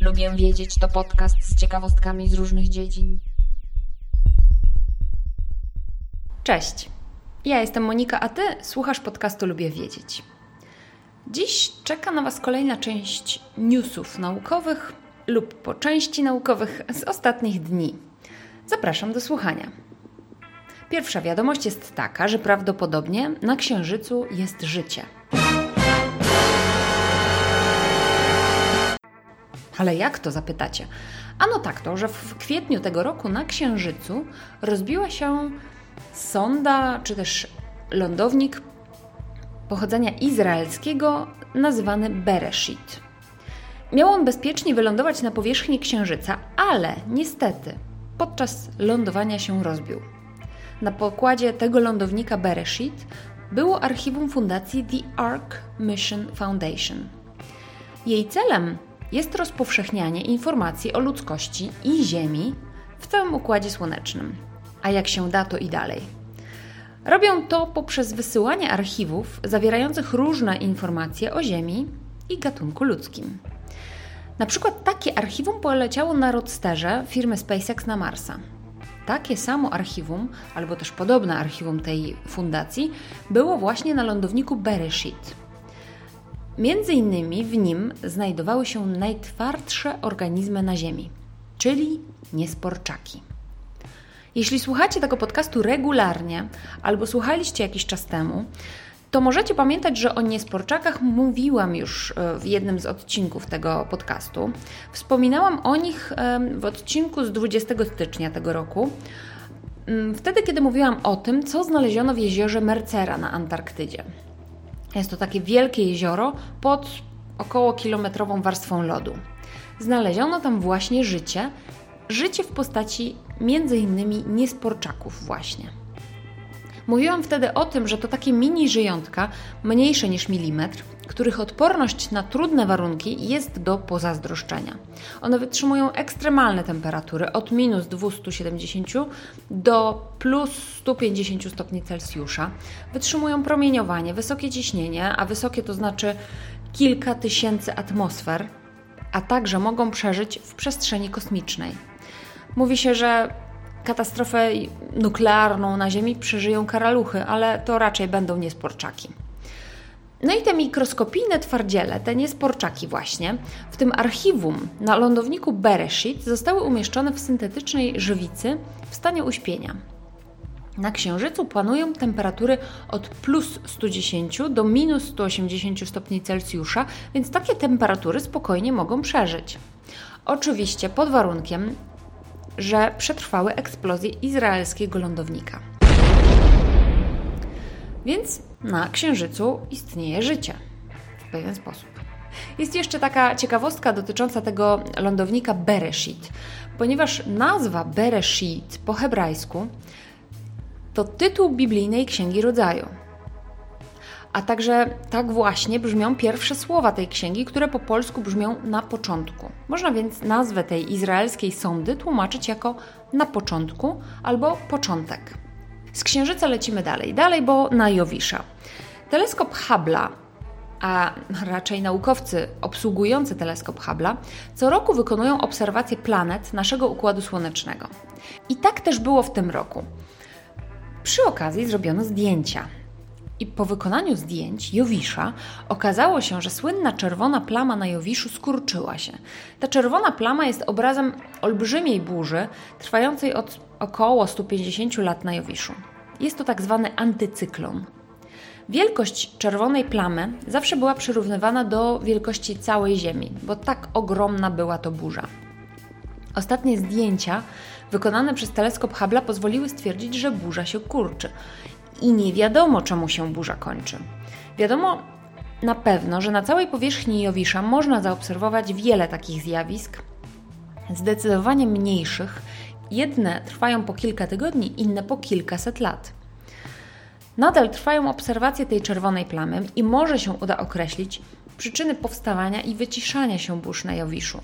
Lubię wiedzieć to podcast z ciekawostkami z różnych dziedzin. Cześć. Ja jestem Monika, a ty słuchasz podcastu Lubię wiedzieć. Dziś czeka na Was kolejna część newsów naukowych lub po części naukowych z ostatnich dni. Zapraszam do słuchania. Pierwsza wiadomość jest taka, że prawdopodobnie na Księżycu jest życie. Ale jak to zapytacie? Ano tak to, że w kwietniu tego roku na Księżycu rozbiła się sonda czy też lądownik pochodzenia izraelskiego nazywany Bereshit. Miał on bezpiecznie wylądować na powierzchni Księżyca, ale niestety podczas lądowania się rozbił. Na pokładzie tego lądownika Bereshit było archiwum fundacji The Ark Mission Foundation. Jej celem jest rozpowszechnianie informacji o ludzkości i Ziemi w całym układzie słonecznym. A jak się da, to i dalej. Robią to poprzez wysyłanie archiwów zawierających różne informacje o Ziemi i gatunku ludzkim. Na przykład takie archiwum poleciało na Roadsterze firmy SpaceX na Marsa. Takie samo archiwum, albo też podobne archiwum tej fundacji, było właśnie na lądowniku Bereshit. Między innymi w nim znajdowały się najtwardsze organizmy na Ziemi, czyli niesporczaki. Jeśli słuchacie tego podcastu regularnie albo słuchaliście jakiś czas temu, to możecie pamiętać, że o niesporczakach mówiłam już e, w jednym z odcinków tego podcastu. Wspominałam o nich w odcinku z 20 stycznia tego roku. Mm, wtedy, kiedy mówiłam o tym, co znaleziono w jeziorze Mercera na Antarktydzie. Jest to takie wielkie jezioro pod około kilometrową warstwą lodu. Znaleziono tam właśnie życie, życie w postaci między innymi niesporczaków właśnie. Mówiłam wtedy o tym, że to takie mini żyjątka, mniejsze niż milimetr, których odporność na trudne warunki jest do pozazdroszczenia. One wytrzymują ekstremalne temperatury od minus 270 do plus 150 stopni Celsjusza. Wytrzymują promieniowanie, wysokie ciśnienie, a wysokie to znaczy kilka tysięcy atmosfer, a także mogą przeżyć w przestrzeni kosmicznej. Mówi się, że katastrofę nuklearną na Ziemi przeżyją karaluchy, ale to raczej będą niesporczaki. No i te mikroskopijne twardziele, te niesporczaki właśnie, w tym archiwum na lądowniku Bereshit zostały umieszczone w syntetycznej żywicy w stanie uśpienia. Na Księżycu planują temperatury od plus 110 do minus 180 stopni Celsjusza, więc takie temperatury spokojnie mogą przeżyć. Oczywiście pod warunkiem, że przetrwały eksplozję izraelskiego lądownika. Więc na Księżycu istnieje życie w pewien sposób. Jest jeszcze taka ciekawostka dotycząca tego lądownika Bereshit, ponieważ nazwa Bereshit po hebrajsku to tytuł biblijnej Księgi Rodzaju. A także tak właśnie brzmią pierwsze słowa tej księgi, które po polsku brzmią na początku. Można więc nazwę tej izraelskiej sądy tłumaczyć jako na początku albo początek. Z księżyca lecimy dalej, dalej, bo na Jowisza. Teleskop Hubble'a a raczej naukowcy obsługujący teleskop Hubble'a, co roku wykonują obserwacje planet naszego układu słonecznego. I tak też było w tym roku. Przy okazji zrobiono zdjęcia. I po wykonaniu zdjęć Jowisza okazało się, że słynna czerwona plama na Jowiszu skurczyła się. Ta czerwona plama jest obrazem olbrzymiej burzy trwającej od około 150 lat na Jowiszu. Jest to tak zwany antycyklon. Wielkość czerwonej plamy zawsze była przyrównywana do wielkości całej Ziemi, bo tak ogromna była to burza. Ostatnie zdjęcia wykonane przez teleskop Hubble'a pozwoliły stwierdzić, że burza się kurczy. I nie wiadomo, czemu się burza kończy. Wiadomo na pewno, że na całej powierzchni Jowisza można zaobserwować wiele takich zjawisk, zdecydowanie mniejszych. Jedne trwają po kilka tygodni, inne po kilkaset lat. Nadal trwają obserwacje tej czerwonej plamy i może się uda określić przyczyny powstawania i wyciszania się burz na Jowiszu.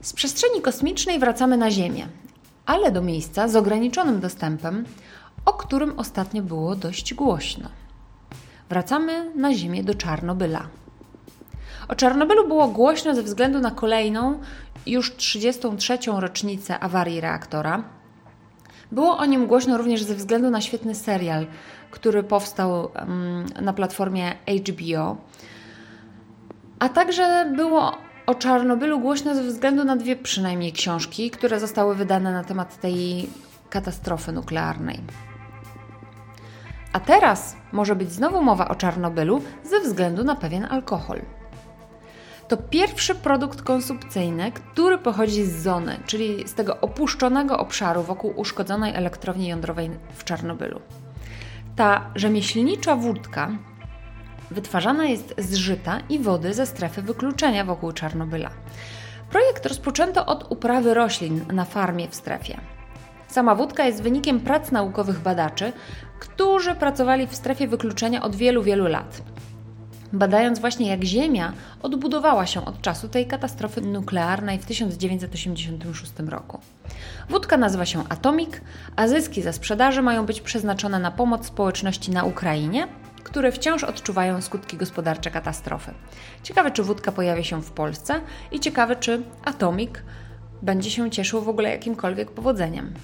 Z przestrzeni kosmicznej wracamy na Ziemię, ale do miejsca z ograniczonym dostępem, o którym ostatnio było dość głośno. Wracamy na Ziemię do Czarnobyla. O Czarnobylu było głośno ze względu na kolejną, już 33. rocznicę awarii reaktora. Było o nim głośno również ze względu na świetny serial, który powstał na platformie HBO. A także było o Czarnobylu głośno ze względu na dwie przynajmniej książki, które zostały wydane na temat tej katastrofy nuklearnej. A teraz może być znowu mowa o Czarnobylu ze względu na pewien alkohol. To pierwszy produkt konsumpcyjny, który pochodzi z zony, czyli z tego opuszczonego obszaru wokół uszkodzonej elektrowni jądrowej w Czarnobylu. Ta rzemieślnicza wódka wytwarzana jest z żyta i wody ze strefy wykluczenia wokół Czarnobyla. Projekt rozpoczęto od uprawy roślin na farmie w strefie. Sama wódka jest wynikiem prac naukowych badaczy, którzy pracowali w strefie wykluczenia od wielu, wielu lat. Badając właśnie jak Ziemia odbudowała się od czasu tej katastrofy nuklearnej w 1986 roku. Wódka nazywa się Atomic, a zyski ze sprzedaży mają być przeznaczone na pomoc społeczności na Ukrainie, które wciąż odczuwają skutki gospodarcze katastrofy. Ciekawe, czy wódka pojawia się w Polsce i ciekawe, czy Atomic będzie się cieszył w ogóle jakimkolwiek powodzeniem.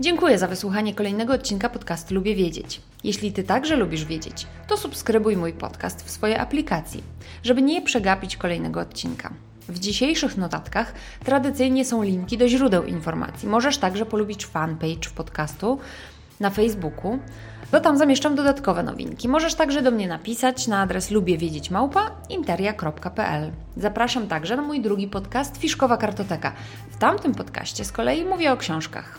Dziękuję za wysłuchanie kolejnego odcinka podcastu Lubię Wiedzieć. Jeśli Ty także lubisz wiedzieć, to subskrybuj mój podcast w swojej aplikacji, żeby nie przegapić kolejnego odcinka. W dzisiejszych notatkach tradycyjnie są linki do źródeł informacji. Możesz także polubić fanpage w podcastu na Facebooku, bo tam zamieszczam dodatkowe nowinki. Możesz także do mnie napisać na adres lubiewiedzieć@interia.pl. Zapraszam także na mój drugi podcast Fiszkowa Kartoteka. W tamtym podcaście z kolei mówię o książkach.